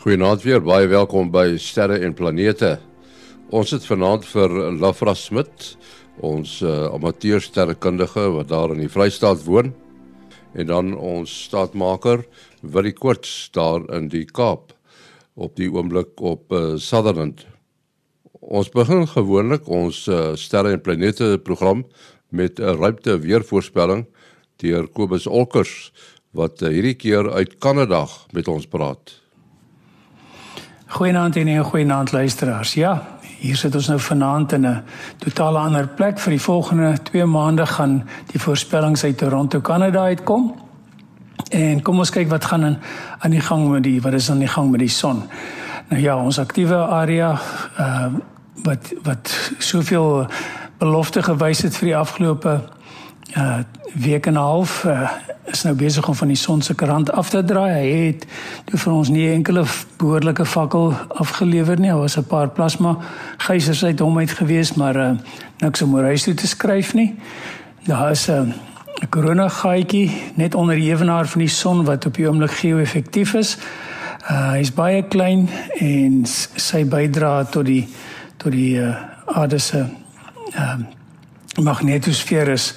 Goeienaand weer, baie welkom by Sterre en Planete. Ons het vanaand vir Lafra Smit, ons uh, amateur sterrekundige wat daar in die Vrystaat woon, en dan ons staatmaker Willie Koorts daar in die Kaap op die oomblik op uh, Sutherland. Ons begin gewoonlik ons uh, Sterre en Planete program met 'n ruimte weervoorspelling deur Kobus Olkers wat uh, hierdie keer uit Kanada met ons praat. Goeienaand en 'n goeienaand luisteraars. Ja, hier sit ons nou vanaand in 'n totaal ander plek vir die volgende 2 maande gaan die voorspellings uit Toronto, Kanada uitkom. En kom ons kyk wat gaan in aan die gang met die wat is aan die gang met die son. Nou ja, ons aktiewe area uh wat wat soveel belofte gewys het vir die afgelope uh week en 'n half uh, is nou besig om van die son se kant af te draai. Hy het toe vir ons nie enkele behoorlike fakkel afgelewer nie. Daar was 'n paar plasma geisers uit hom uit gewees, maar uh, niks om oor huis toe te skryf nie. Daar is 'n uh, 'n korona gaatjie net onder die ewenaar van die son wat op die oomblik geo-effektief is. Uh, hy is baie klein en sy bydra tot die tot die uh, aarde se uh, magnetosfeer is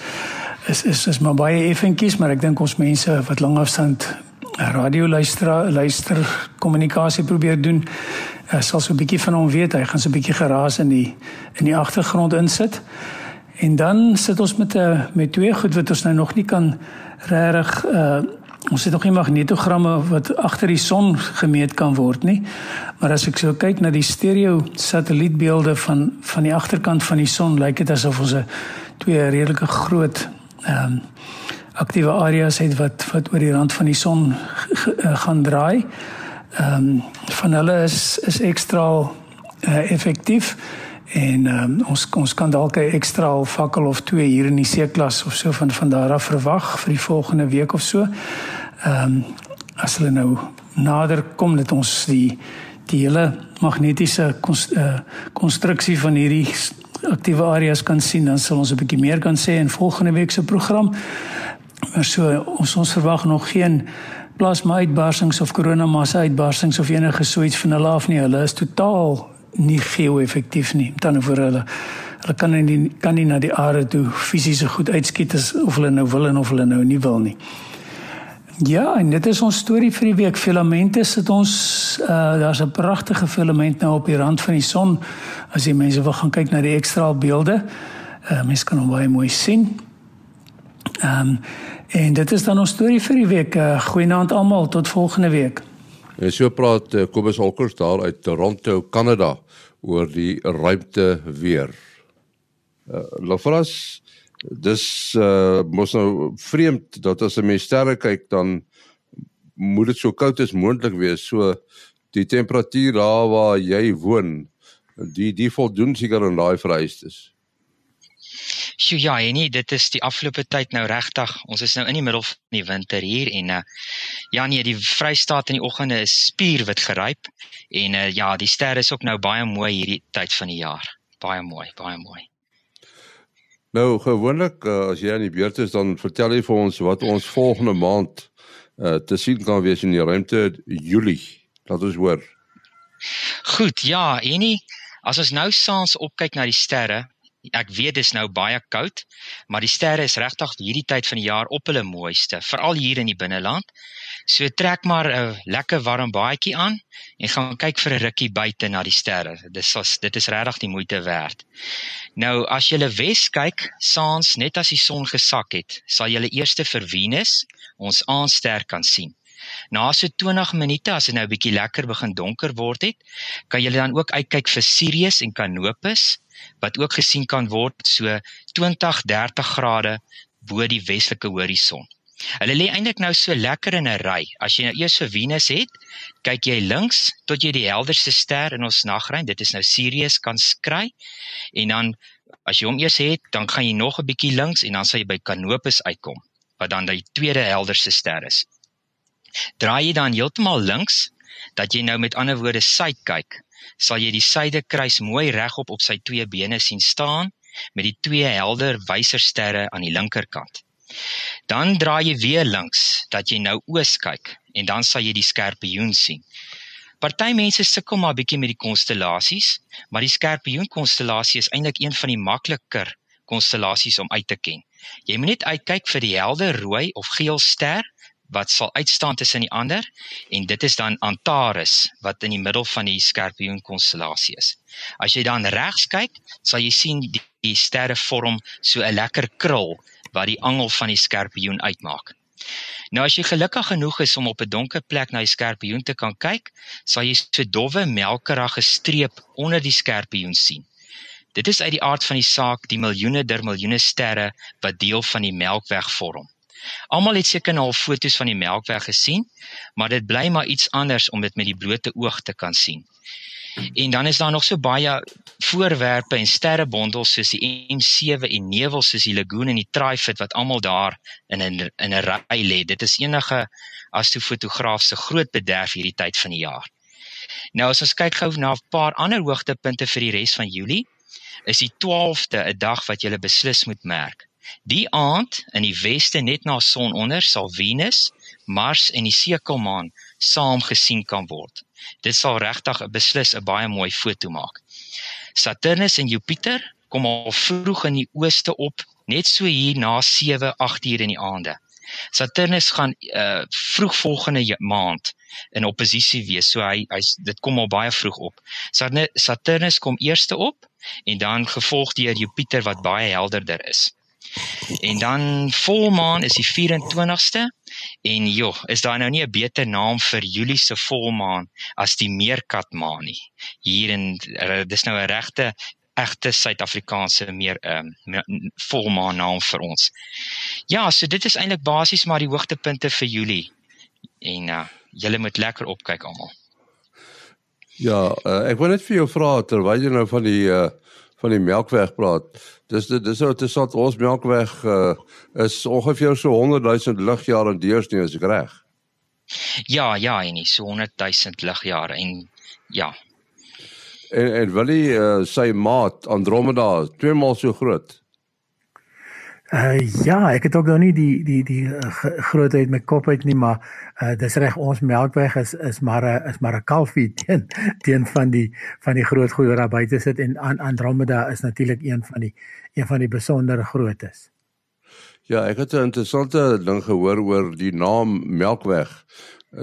is is is maar baie effentjies, maar ek dink ons mense wat lang afstand radio luister luister kommunikasie probeer doen, uh, sal so 'n bietjie van hom weet. Hy gaan so 'n bietjie geraas in die in die agtergrond insit. En dan sit ons met 'n uh, met twee goed wat ons nou nog nie kan regtig uh ons het nog nie magnetogramme wat agter die son gemeet kan word nie. Maar as ek so kyk na die stereo satellietbeelde van van die agterkant van die son, lyk dit asof ons 'n twee redelike groot ehm um, aktiewe areas het wat wat oor die rand van die son uh, gaan draai. Ehm um, van hulle is is ekstra uh, effektief en um, ons ons kan dalk 'n ekstra fakkel of twee hier in die C-klas of so van van daar af verwag vir die volgende week of so. Ehm um, as hulle nou nader kom dat ons die die hele magnetiese eh, konstruksie uh, van hierdie aktiewe areas kan sien, dan sal ons 'n bietjie meer kan sê in volgende week se program. Maar so ons ons verwag nog geen plasma uitbarsings of koronamassa uitbarsings of enige so iets van hulle af nie. Hulle is totaal nie geo-effektief nie. Dan vir hulle hulle kan nie kan nie na die aarde toe fisies goed uitskiet as of hulle nou wil en of hulle nou nie wil nie. Ja, en dit is ons storie vir die week. Filamente sit ons uh daar's 'n pragtige filament nou op die rand van die son. As jy mense wil gaan kyk na die ekstra beelde, uh mense kan hom baie mooi sien. Ehm um, en dit is dan ons storie vir die week. Uh, Goeienaand almal, tot volgende week. En so praat uh, Kobus Holkers daar uit Toronto, Kanada oor die ruimte weer. Uh Lafras dis uh mos nou vreemd dat as 'n mens sterre kyk dan moet dit so koud as moontlik wees. So die temperatuur daar waar jy woon, die die voldoen seker aan daai vereistes. Sjoe ja, en nee, dit is die afgelope tyd nou regtig. Ons is nou in die middel van die winter hier en uh ja nee, die Vrystaat in die oggende is spierwit geryp en uh ja, die sterre is ook nou baie mooi hierdie tyd van die jaar. Baie mooi, baie mooi. Nou gewoonlik uh, as jy aan die beurt is dan vertel jy vir ons wat ons volgende maand uh, te sien kan wees in die ruimte Julie. Laat ons hoor. Goed, ja, Enie, as ons nou saans opkyk na die sterre, ek weet dis nou baie koud, maar die sterre is regtig hierdie tyd van die jaar op hulle mooiste, veral hier in die binneland. So trek maar 'n lekker warm baadjie aan en gaan kyk vir 'n rukkie buite na die sterre. Dis dit is regtig die moeite werd. Nou as jy wes kyk, saans net as die son gesak het, sal jy eers vir Venus, ons aandster kan sien. Na so 20 minute as dit nou 'n bietjie lekker begin donker word het, kan jy dan ook uitkyk vir Sirius en Canopus wat ook gesien kan word so 20-30 grade bo die westelike horison. Hulle lê eintlik nou so lekker in 'n ry. As jy nou eers vir Venus het, kyk jy links tot jy die helderste ster in ons nagruim, dit is nou Sirius kan skry. En dan as jy hom eers het, dan gaan jy nog 'n bietjie links en dan sal jy by Canopus uitkom, wat dan die tweede helderste ster is. Draai jy dan heeltemal links, dat jy nou met ander woorde suid kyk, sal jy die suidekruis mooi regop op sy twee bene sien staan met die twee helder wysersterre aan die linkerkant. Dan draai jy weer links dat jy nou oos kyk en dan sal jy die skorpioen sien. Party mense sukkel maar bietjie met die konstellasies, maar die skorpioen konstellasie is eintlik een van die makliker konstellasies om uit te ken. Jy moet net uitkyk vir die helder rooi of geel ster wat sal uitstaan tussen die ander en dit is dan Antares wat in die middel van die skorpioen konstellasie is. As jy dan regs kyk, sal jy sien die, die sterre vorm so 'n lekker krul wat die angel van die skorpioen uitmaak. Nou as jy gelukkig genoeg is om op 'n donker plek na die skorpioen te kan kyk, sal jy so dowwe melkerige streep onder die skorpioen sien. Dit is uit die aard van die saak die miljoene der miljoene sterre wat deel van die Melkweg vorm. Almal het seker al foto's van die Melkweg gesien, maar dit bly maar iets anders om dit met die blote oog te kan sien. En dan is daar nog so baie voorwerpe en sterrebondels soos die M7 en nevels soos die lagoon en die Trifid wat almal daar in 'n in 'n ry lê. Dit is enige astrofotograaf se groot bederf hierdie tyd van die jaar. Nou as ons kyk gou na 'n paar ander hoogtepunte vir die res van Julie, is die 12de 'n dag wat jy beslis moet merk. Die aand in die weste net na sononder sal Venus, Mars en die sekelmaan saam gesien kan word. Dit sal regtig 'n beslis 'n baie mooi foto maak. Saturnus en Jupiter kom al vroeg in die ooste op, net so hier na 7, 8 uur in die aande. Saturnus gaan uh vroeg volgende maand in oppositie wees. So hy hy's dit kom al baie vroeg op. Saturnus kom eerste op en dan gevolg deur Jupiter wat baie helderder is. En dan volmaan is die 24ste en joh, is daar nou nie 'n beter naam vir Julie se volmaan as die meerkatmaan nie. Hier in eh, dis nou 'n regte egte Suid-Afrikaanse meer ehm um, volmaan naam vir ons. Ja, so dit is eintlik basies maar die hoogtepunte vir Julie. En uh julle moet lekker opkyk almal. Ja, uh, ek wil net vir jou vra terwyl jy nou van die uh van die Melkweg praat. Dis dis wat is wat ons Melkweg uh, is ongeveer so 100 000 ligjare in deursnee as ek reg. Ja, ja, en nie so 100 000 ligjare en ja. En en wil hy uh, sy maat Andromeda twee maal so groot? Uh ja, ek het ook nog nie die die die uh, grootheid met kop uit nie, maar uh dis reg ons melkweg is is maar 'n is maar 'n kalfie teen teen van die van die groot goeie daar buite sit en Andromeda is natuurlik een van die een van die besondere grootes. Ja, ek het 'n interessante ding gehoor oor die naam Melkweg.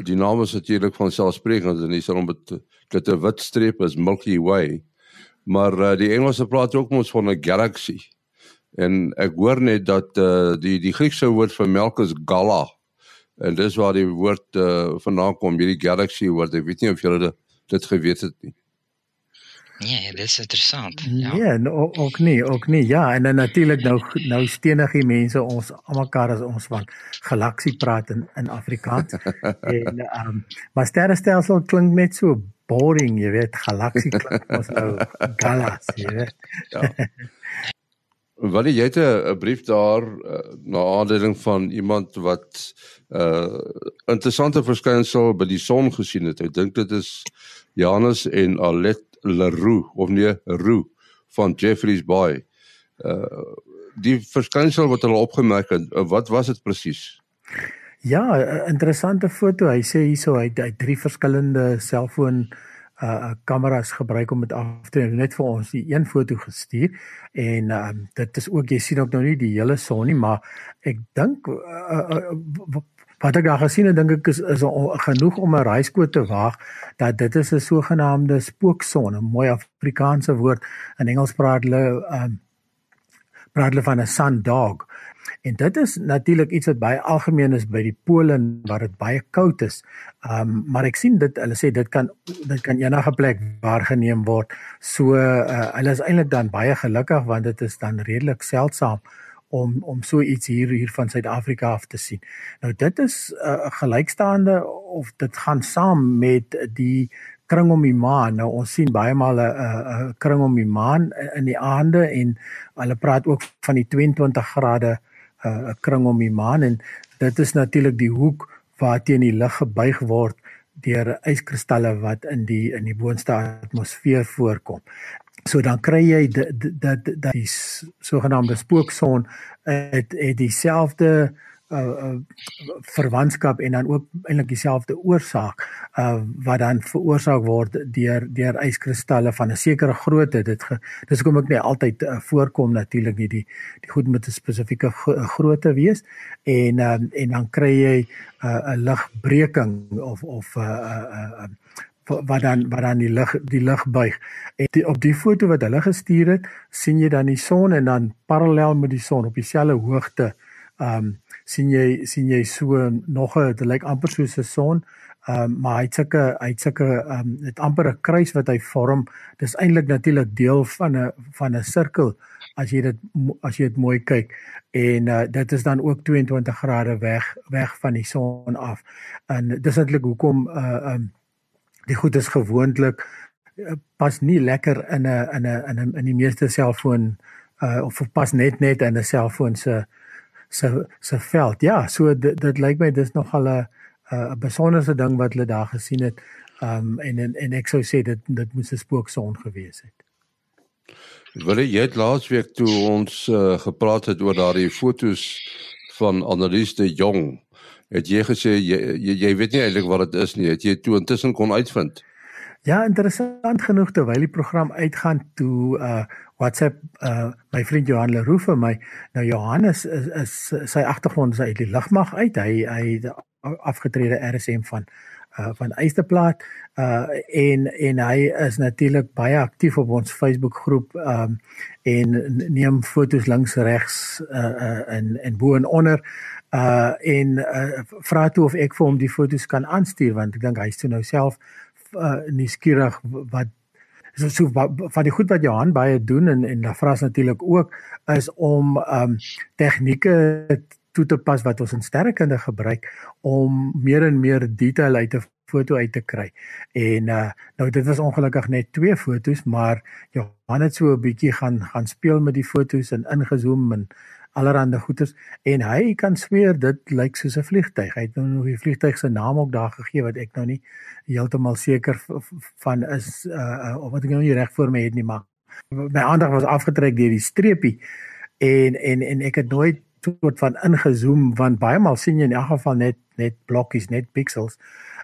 Die naam is natuurlik van selfsprekend en dis om dit dit 'n wit streep is Milky Way. Maar uh, die Engelse praat ook mos van 'n galaxy. En ek hoor net dat uh, die die Griekse woord vir melk is gala. En dis waar die woord uh, vandaan kom, hierdie galaxy woord. Ek weet nie of julle dit, dit geweet het nie. Nee, dit is interessant. Ja. Nee, no, ook nie, ook nie. Ja, en dan natuurlik nou nou stenigie mense ons almekaar as ons van galaksie praat in in Afrikaans. en ehm um, maar sterrestelsel klink net so boring, jy weet, galaksie klink ons nou galaxy, jy weet. ja. Wat jy het 'n brief daar uh, na aanleiding van iemand wat 'n uh, interessante verskynsel by die son gesien het. Ek dink dit is Janus en Alet Leroux of nee Roux van Jeffreys Bay. Uh die verskynsel wat hulle opgemerk het, wat was dit presies? Ja, interessante foto. Hy sê hierso hy het drie verskillende selfoon uh kameras gebruik om dit af te neem. Net vir ons die een foto gestuur en uh dit is ook jy sien ook nou nie die hele son nie maar ek dink uh, uh, wat ek daar gesien het dink ek is is genoeg om 'n reiskoot te waag dat dit is 'n sogenaamde spookson 'n mooi Afrikaanse woord. In Engels praat hulle um praat hulle van 'n sundog En dit is natuurlik iets wat baie algemeen is by die pole waar dit baie koud is. Ehm um, maar ek sien dit hulle sê dit kan dit kan enige plek waargeneem word. So uh, hulle is eintlik dan baie gelukkig want dit is dan redelik seldsaam om om so iets hier hier van Suid-Afrika af te sien. Nou dit is 'n uh, gelykstaande of dit gaan saam met die kring om die maan. Nou ons sien baie maal 'n 'n kring om die maan in die aande en hulle praat ook van die 22 grade 'n uh, kring om die maan en dit is natuurlik die hoek waarteen die lig gebuig word deur yskristalle wat in die in die boonste atmosfeer voorkom. So dan kry jy dat dat die sogenaamde spookson het het dieselfde uh, uh verwantskap en dan ook eintlik dieselfde oorsaak uh wat dan veroorsaak word deur deur yskristalle van 'n sekere grootte dit ge, dis hoekom ek nie altyd uh, voorkom natuurlik nie die die goed met 'n spesifieke grootte wees en uh, en dan kry jy 'n uh, ligbreking of of 'n uh, uh, uh, wat dan wat dan die lig die lig buig. En die, op die foto wat hulle gestuur het, sien jy dan die son en dan parallel met die son op dieselfde hoogte ehm um, sien jy sien jy so nog 'n dit lyk amper soos 'n son. Ehm um, maar hy't sulke hy't sulke ehm um, dit amper 'n kruis wat hy vorm. Dis eintlik natuurlik deel van 'n van 'n sirkel as jy dit as jy dit mooi kyk. En uh, dit is dan ook 22 grade weg weg van die son af. En dis eintlik hoekom uh ehm um, die goed is gewoonlik uh, pas nie lekker in 'n in 'n in 'n in die meeste selfoon uh of pas net net in 'n selfoon se uh, se se veld. Ja, so dit dit lyk my dis nog al 'n 'n besonderse ding wat hulle daar gesien het. Um en en, en ek sou sê dit dit moes 'n spookson gewees het. Wil jy het laasweek toe ons uh, gepraat het oor daardie fotos van Annelies de Jong. Het jy gesê jy jy, jy weet nie eintlik wat dit is nie. Het jy toe intussen kon uitvind? Ja, interessant genoeg terwyl die program uitgaan toe uh WhatsApp uh my vriend Johan Leroux vir my. Nou Johannes is, is, is sy agtergrond is uit die lugmag uit. Hy hy afgetrede RSM van uh van Eysterplaat uh en en hy is natuurlik baie aktief op ons Facebook groep um en neem fotos links regs uh uh en en bo en onder uh en uh, vra toe of ek vir hom die fotos kan aanstuur want ek dink hy's toe nou self uh, nuuskierig wat so so van die goed wat Johan baie doen en en Lafras natuurlik ook is om ehm um, tegnieke toe te pas wat ons in sterrekunde gebruik om meer en meer detail uit 'n foto uit te kry. En uh nou dit was ongelukkig net twee fotos, maar Johan het so 'n bietjie gaan gaan speel met die fotos en ingezoom en allerhande goeters en hy kan sweer dit lyk soos 'n vliegtyg. Hy het nou nog die vliegtyg se naam ook daar gegee wat ek nou nie heeltemal seker van is uh of wat ek nou nie reg voor my het nie, maar my aandag was afgetrek deur die streepie en en en ek het nooit soort van ingezoom want baie maal sien jy in elk geval net net blokkies, net pixels.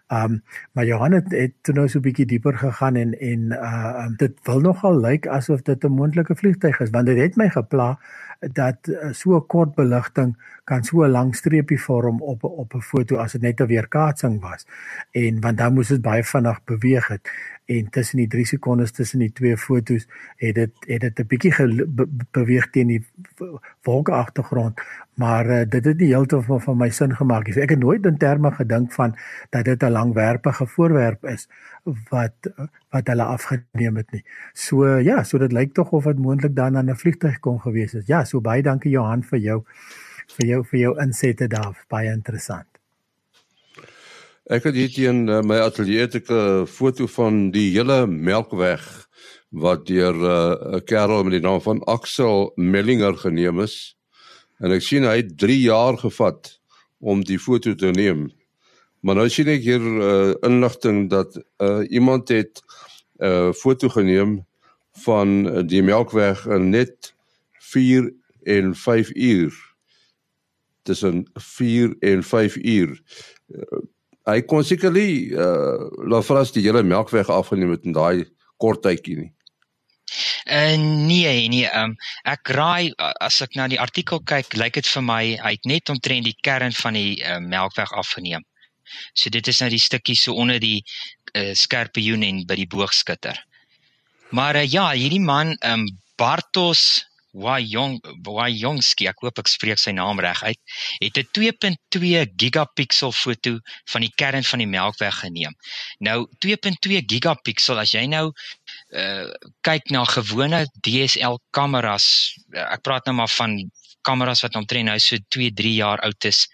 Um maar Johan het, het toe nou so 'n bietjie dieper gegaan en en uh dit wil nogal lyk asof dit 'n moontlike vliegtyg is want dit het my gepla dat uh, so 'n kort beligting kan so 'n lang streepie vorm op op 'n foto as dit net 'n weerkaatsing was. En want dan moes dit baie vinnig beweeg het en tussen die 3 sekondes tussen die twee fotos het dit het dit 'n bietjie be beweeg teen die wolke agtergrond maar uh, dit het nie heeltemal van my sin gemaak nie. So ek het nooit in terme gedink van dat dit 'n langwerpige voorwerp is wat wat hulle afgeneem het nie. So ja, so dit lyk tog of dit moontlik dan aan 'n vliegtuig kon gewees het. Ja, so baie dankie Johan vir jou vir jou vir jou insette daar. Baie interessant. Ek het hier teen uh, my ateljee 'n foto van die hele Melkweg wat deur eh, 'n uh, kerel met die naam van Axel Mellinger geneem is. En ek sien hy het 3 jaar gevat om die foto te neem. Maar nou sien ek hier uh, inligting dat uh, iemand het 'n uh, foto geneem van die Melkweg in net 4 en 5 uur. Tussen 4 en 5 uur. Uh, hy kon sekerlik uh, laat vras die hele Melkweg afgeneem het in daai kort tydjie nie. Uh nee, nee, um, ek raai as ek na die artikel kyk, lyk dit vir my hy het net omtrent die kern van die uh, melkweg afgeneem. So dit is nou die stukkie so onder die uh, skerpioen en by die boogskutter. Maar uh, ja, hierdie man, um, Bartos Wajong Wajongski, ek hoop ek spreek sy naam reg uit, het 'n 2.2 gigapixel foto van die kern van die Melkweg geneem. Nou 2.2 gigapixel as jy nou uh kyk na gewone DSL kameras, ek praat nou maar van kameras wat omtrent nou so 2, 3 jaar oud is,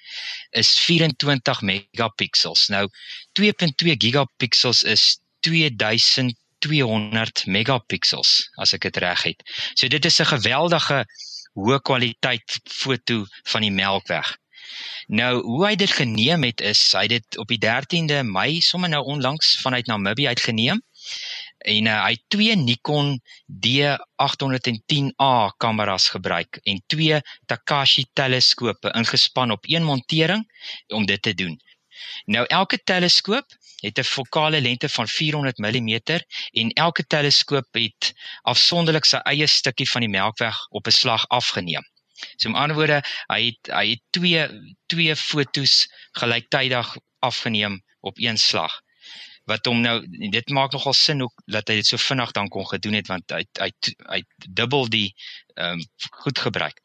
is 24 megapixels. Nou 2.2 gigapixels is 2000 200 megapixels as ek dit reg het. So dit is 'n geweldige hoë kwaliteit foto van die Melkweg. Nou hoe hy dit geneem het is hy dit op die 13de Mei sommer nou onlangs vanuit Namibië uitgeneem en uh, hy twee Nikon D810A kameras gebruik en twee Takashi teleskope ingespan op een montering om dit te doen. Nou elke teleskoop het 'n fokale lengte van 400 mm en elke teleskoop het afsonderlik sy eie stukkie van die melkweg op 'n slag afgeneem. So met ander woorde, hy het hy het twee twee fotos gelyktydig afgeneem op een slag wat hom nou dit maak nogal sin hoe dat hy dit so vinnig dan kon gedoen het want hy hy hy dubbel die ehm um, goed gebruik.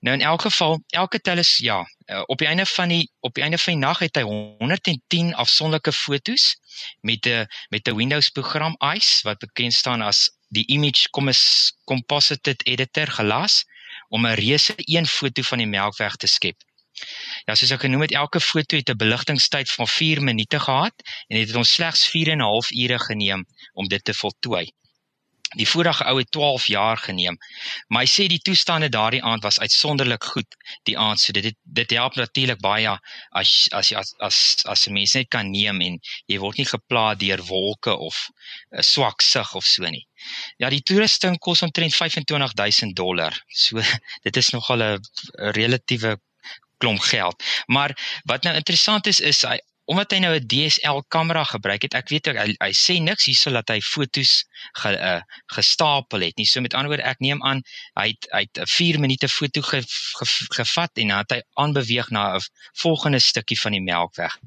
Nou in elk geval, elke teles ja, uh, op die einde van die op die einde van die nag het hy 110 afsonderlike fotos met 'n met 'n Windows program ICE wat bekend staan as die Image Composite Editor gelas om 'n reuse een foto van die Melkweg te skep. Ja, soos ek genoem het, elke foto het 'n beligtingstyd van 4 minute gehad en dit het ons slegs 4 en 'n half ure geneem om dit te voltooi. Die vorige ou het 12 jaar geneem, maar hy sê die toestande daardie aand was uitsonderlik goed die aand, so dit dit help natuurlik baie as as jy as as as 'n mens net kan neem en jy word nie gepla deur wolke of 'n swak sig of so nie. Ja, die toerusting kos omtrent 25000 dollar. So dit is nogal 'n relatiewe klomp geld. Maar wat nou interessant is is hy omdat hy nou 'n DSL kamera gebruik het, ek weet ook hy, hy sê niks hierso dat hy fotos ge, uh, gestapel het nie. So met ander woorde, ek neem aan hy het hy het 'n 4 minute foto ge, ge, gevat en dan het hy aanbeweeg na 'n volgende stukkie van die Melkweg.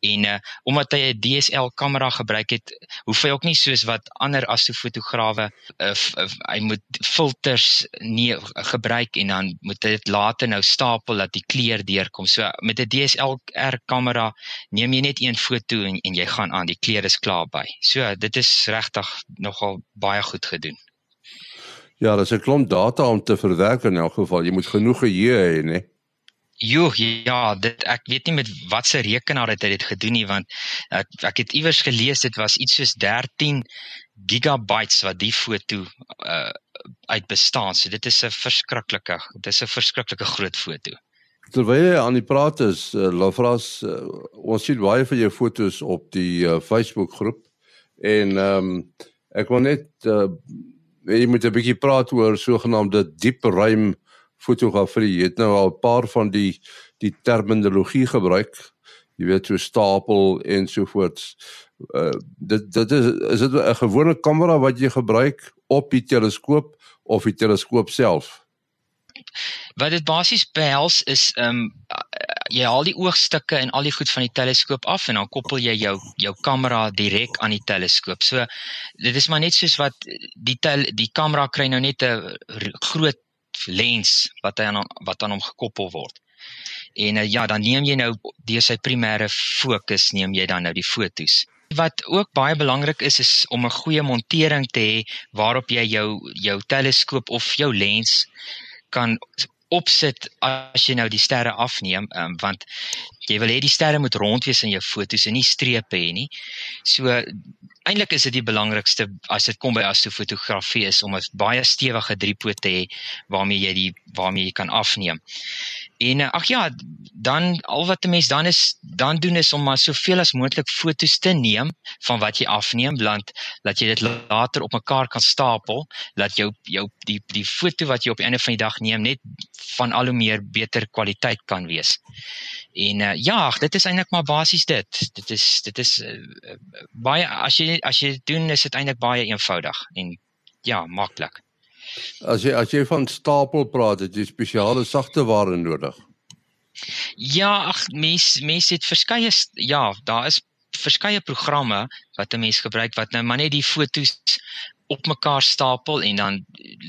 En uh omdat hy 'n DSL kamera gebruik het, hoef hy ook nie soos wat ander astrofotograwe uh, hy moet filters nie gebruik en dan moet hy dit later nou stapel dat die kleur deurkom. So met 'n DSLR kamera neem jy net een foto en en jy gaan aan, die kleur is klaar by. So dit is regtig nogal baie goed gedoen. Ja, dis 'n klomp data om te verwerk in elk geval. Jy moet genoeg geheue hê, né? Jo, ja, dit ek weet nie met watse rekenaar het hy dit gedoen nie want ek ek het iewers gelees dit was iets soos 13 gigabytes wat die foto uh uit bestaan. So dit is 'n verskriklike, dit is 'n verskriklike groot foto. Terwyl jy aan die praat is, uh, Lafras, uh, ons sien baie van jou fotos op die uh, Facebook groep en ehm um, ek wil net uh, jy moet 'n bietjie praat oor sogenaamde diep ruim fotografie. Jy het nou al 'n paar van die die terminologie gebruik. Jy weet so stapel en so voorts. Uh dit dit is is dit 'n gewone kamera wat jy gebruik op die teleskoop of die teleskoop self? Wat dit basies behels is ehm um, jy haal die oogstukke en al die goed van die teleskoop af en dan koppel jy jou jou kamera direk aan die teleskoop. So dit is maar net soos wat die tel, die kamera kry nou net 'n groot lens wat hy aan wat aan hom gekoppel word. En uh, ja, dan neem jy nou deur sy primêre fokus neem jy dan nou die fotos. Wat ook baie belangrik is is om 'n goeie montering te hê waarop jy jou jou teleskoop of jou lens kan opsit as jy nou die sterre afneem um, want jy wil hê die sterre moet rond wees in jou fotos en nie strepe hê nie. So eintlik is dit die belangrikste as dit kom by astrofotografie is om 'n baie stewige driepoot te hê waarmee jy die waarmee jy kan afneem. En ag ja, dan al wat 'n mens dan is dan doen is om maar soveel as moontlik fotos te neem van wat jy afneem, want dat jy dit later op mekaar kan stapel, dat jou jou die die foto wat jy op die einde van die dag neem net van al hoe meer beter kwaliteit kan wees. En uh, ja, dit is eintlik maar basies dit. Dit is dit is uh, baie as jy as jy doen is dit eintlik baie eenvoudig en ja, maklik. As jy as jy van stapel praat, het jy spesiale sagte ware nodig. Ja, ag mens mens het verskeie ja, daar is verskeie programme wat 'n mens gebruik wat nou maar net die fotos op mekaar stapel en dan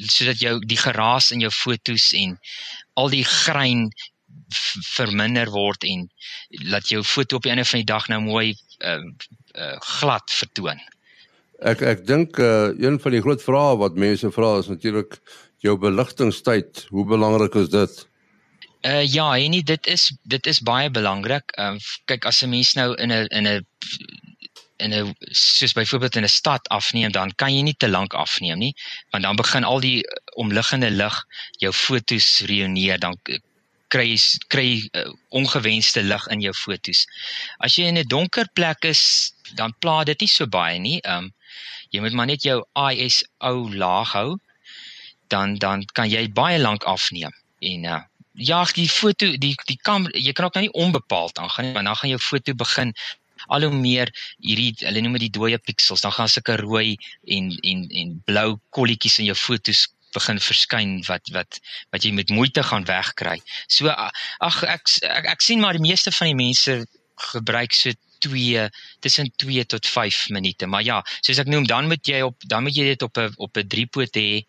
sodat jou die geraas in jou fotos en al die grein verminder word en laat jou foto op die einde van die dag nou mooi uh, uh, glad vertoon. Ek ek dink uh, een van die groot vrae wat mense vra is natuurlik jou beligtingstyd. Hoe belangrik is dit? Uh ja, en nie dit is dit is baie belangrik. Ehm uh, kyk as 'n mens nou in 'n in 'n in 'n soos byvoorbeeld in 'n stad afneem, dan kan jy nie te lank afneem nie, want dan begin al die omliggende lig jou fotos reüneer, dan kry kry uh, ongewenste lig in jou fotos. As jy in 'n donker plek is, dan pla dit nie so baie nie. Um, Jy moet maar net jou ISO laag hou. Dan dan kan jy baie lank afneem. En uh ja, die foto die die kamera jy kan ook nou nie onbepaald aangaan nie, maar dan gaan jou foto begin al hoe meer hierdie hulle noem dit die dooie pixels, dan gaan sulke rooi en en en blou kolletjies in jou fotos begin verskyn wat wat wat jy met moeite gaan wegkry. So ag ek, ek ek sien maar die meeste van die mense gebruik so 2 tussen 2 tot 5 minute. Maar ja, soos ek noem, dan moet jy op dan moet jy dit op 'n op 'n driepoot hê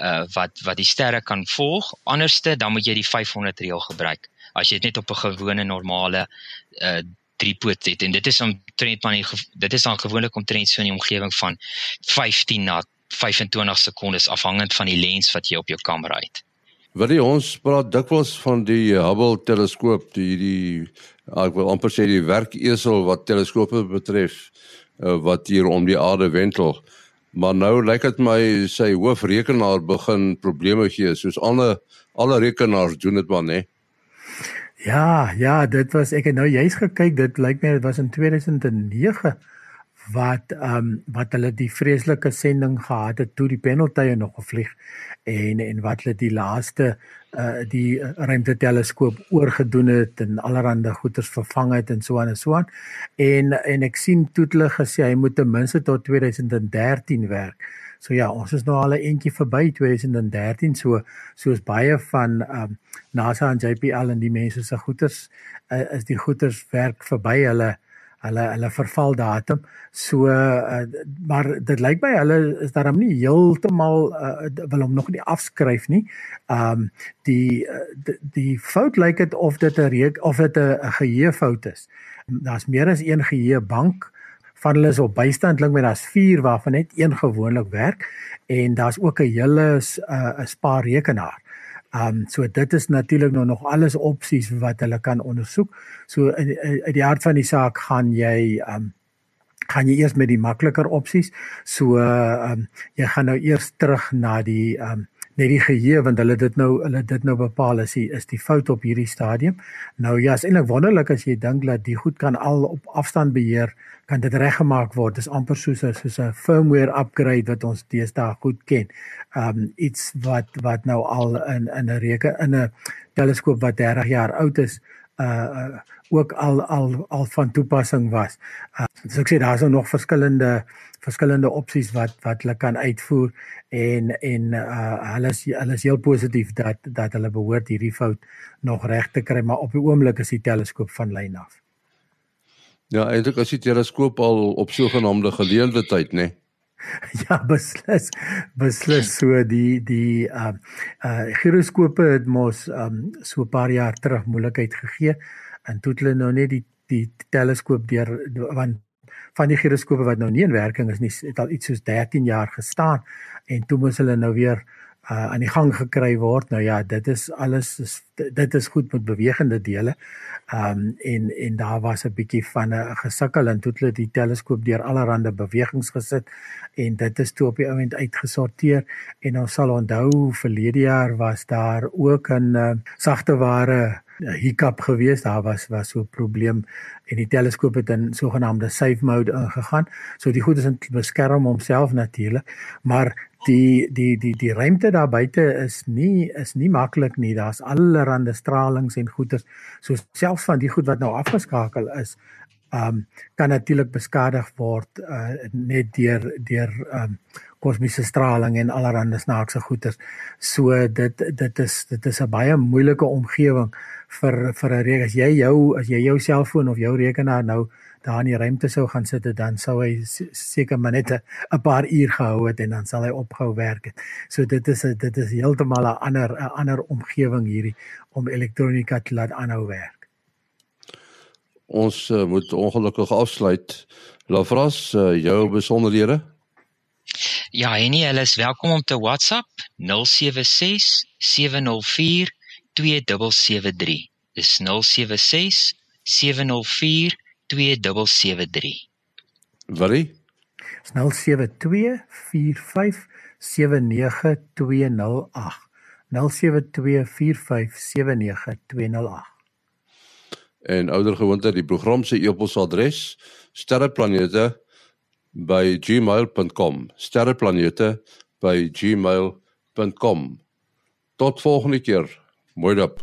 uh wat wat die sterre kan volg. Anderste dan moet jy die 500 reël gebruik. As jy dit net op 'n gewone normale uh driepoot het en dit is omtrent maar dit is dan gewoonlik omtrent so in die omgewing van 15 na 25 sekondes afhangend van die lens wat jy op jou kamera het. Wil jy ons praat dikwels van die Hubble teleskoop, die die ek wil amper sê die werkesel wat teleskope betref uh, wat hier om die aarde wentel. Maar nou lyk dit my sy hoofrekenaar begin probleme gee soos alle alle rekenaars doen dit maar nê. Ja, ja, dit was ek het nou juist gekyk, dit lyk my dit was in 2009 wat ehm um, wat hulle die vreeslike sending gehad het toe die penaltye nog gevlieg en en wat hulle die laaste uh die ruimteteleskoop oorgedoen het en allerlei goeders vervang het en so aan en so aan. En en ek sien toe hulle gesê hy moet ten minste tot 2013 werk. So ja, ons is nou al 'n entjie verby 2013 so soos baie van um, NASA en JPL en die mense se goeders uh, is die goeders werk verby hulle hulle hulle verval datum. So uh, maar dit lyk my hulle is daarom nie heeltemal uh, wil hom nog nie afskryf nie. Um die uh, die, die fout lyk dit of dit 'n reek of dit 'n geheue fout is. Daar's meer as een geheue bank van hulle is op bystand klink my daar's 4 waarvan net een gewoonlik werk en daar's ook 'n hele 'n uh, spaar rekenaar. Ehm um, so dit is natuurlik nou nog alles opsies wat hulle kan ondersoek. So uit die hart van die saak gaan jy ehm um, gaan jy eers met die makliker opsies. So ehm um, jy gaan nou eers terug na die ehm um, net die geheue want hulle dit nou hulle dit nou bepaal is die, is die fout op hierdie stadium. Nou ja, is eintlik wonderlik as jy dink dat die goed kan al op afstand beheer, kan dit reggemaak word. Dis amper soos 'n soos 'n firmware upgrade wat ons deesdae goed ken. Um iets wat wat nou al in in 'n reke in 'n teleskoop wat 30 jaar oud is, uh, uh ook al al al van toepassing was. Uh, so ek sê daar's nog verskillende verskillende opsies wat wat hulle kan uitvoer en en uh hulle is hulle is heel positief dat dat hulle behoort hierdie fout nog reg te kry maar op die oomblik is die teleskoop van lyn af. Ja, eintlik as die teleskoop al op sogenaamde geleelde tyd, né? Nee? Ja, beslis. Beslis so die die uh uh giroskope het mos um so 'n paar jaar terug moeilikheid gegee en toe hulle nou net die die teleskoop deur want van die giroskope wat nou nie in werking is nie, het al iets soos 13 jaar gestaan en toe moes hulle nou weer uh, aan die gang gekry word. Nou ja, dit is alles is, dit is goed met bewegende dele. Ehm um, en en daar was 'n bietjie van 'n gesukkel en toe hulle die teleskoop deur allerlei bewegings gesit en dit is toe op die oomblik uitgesorteer en ons sal onthou verlede jaar was daar ook 'n uh, sagte ware 'n hiccup gewees. Daar was was so 'n probleem en die teleskoop het in sogenaamde safe mode ingegaan. So die goed is in beskerm homself natuurlik, maar die die die die ruimte daar buite is nie is nie maklik nie. Daar's allerlei stralings en goeters. So selfs van die goed wat nou afgeskakel is, ehm um, kan natuurlik beskadig word uh, net deur deur ehm um, kosmiese straling en allerlei snaakse goeters. So dit dit is dit is 'n baie moeilike omgewing vir vir 'n rekenaar. As jy jou as jy jou selfoon of jou rekenaar nou daar in die ruimte sou gaan sit, dan sou hy seker maar net 'n paar uur gehou het en dan sal hy opgehou werk het. So dit is 'n dit is heeltemal 'n ander 'n ander omgewing hierdie om elektronika te laat aanhou werk. Ons uh, moet ongelukkig afsluit. Lafras, uh, jou besonderhede? Ja, en nie, hulle is welkom om te WhatsApp 076 704 2773. Dis 076 704 2773. Watie? 072 45 79208. 072457928. En ouer gewoonte die program se e-posadres sterreplanete by gmail.com. Sterreplanete by gmail.com. Tot volgende keer. Mooi dop.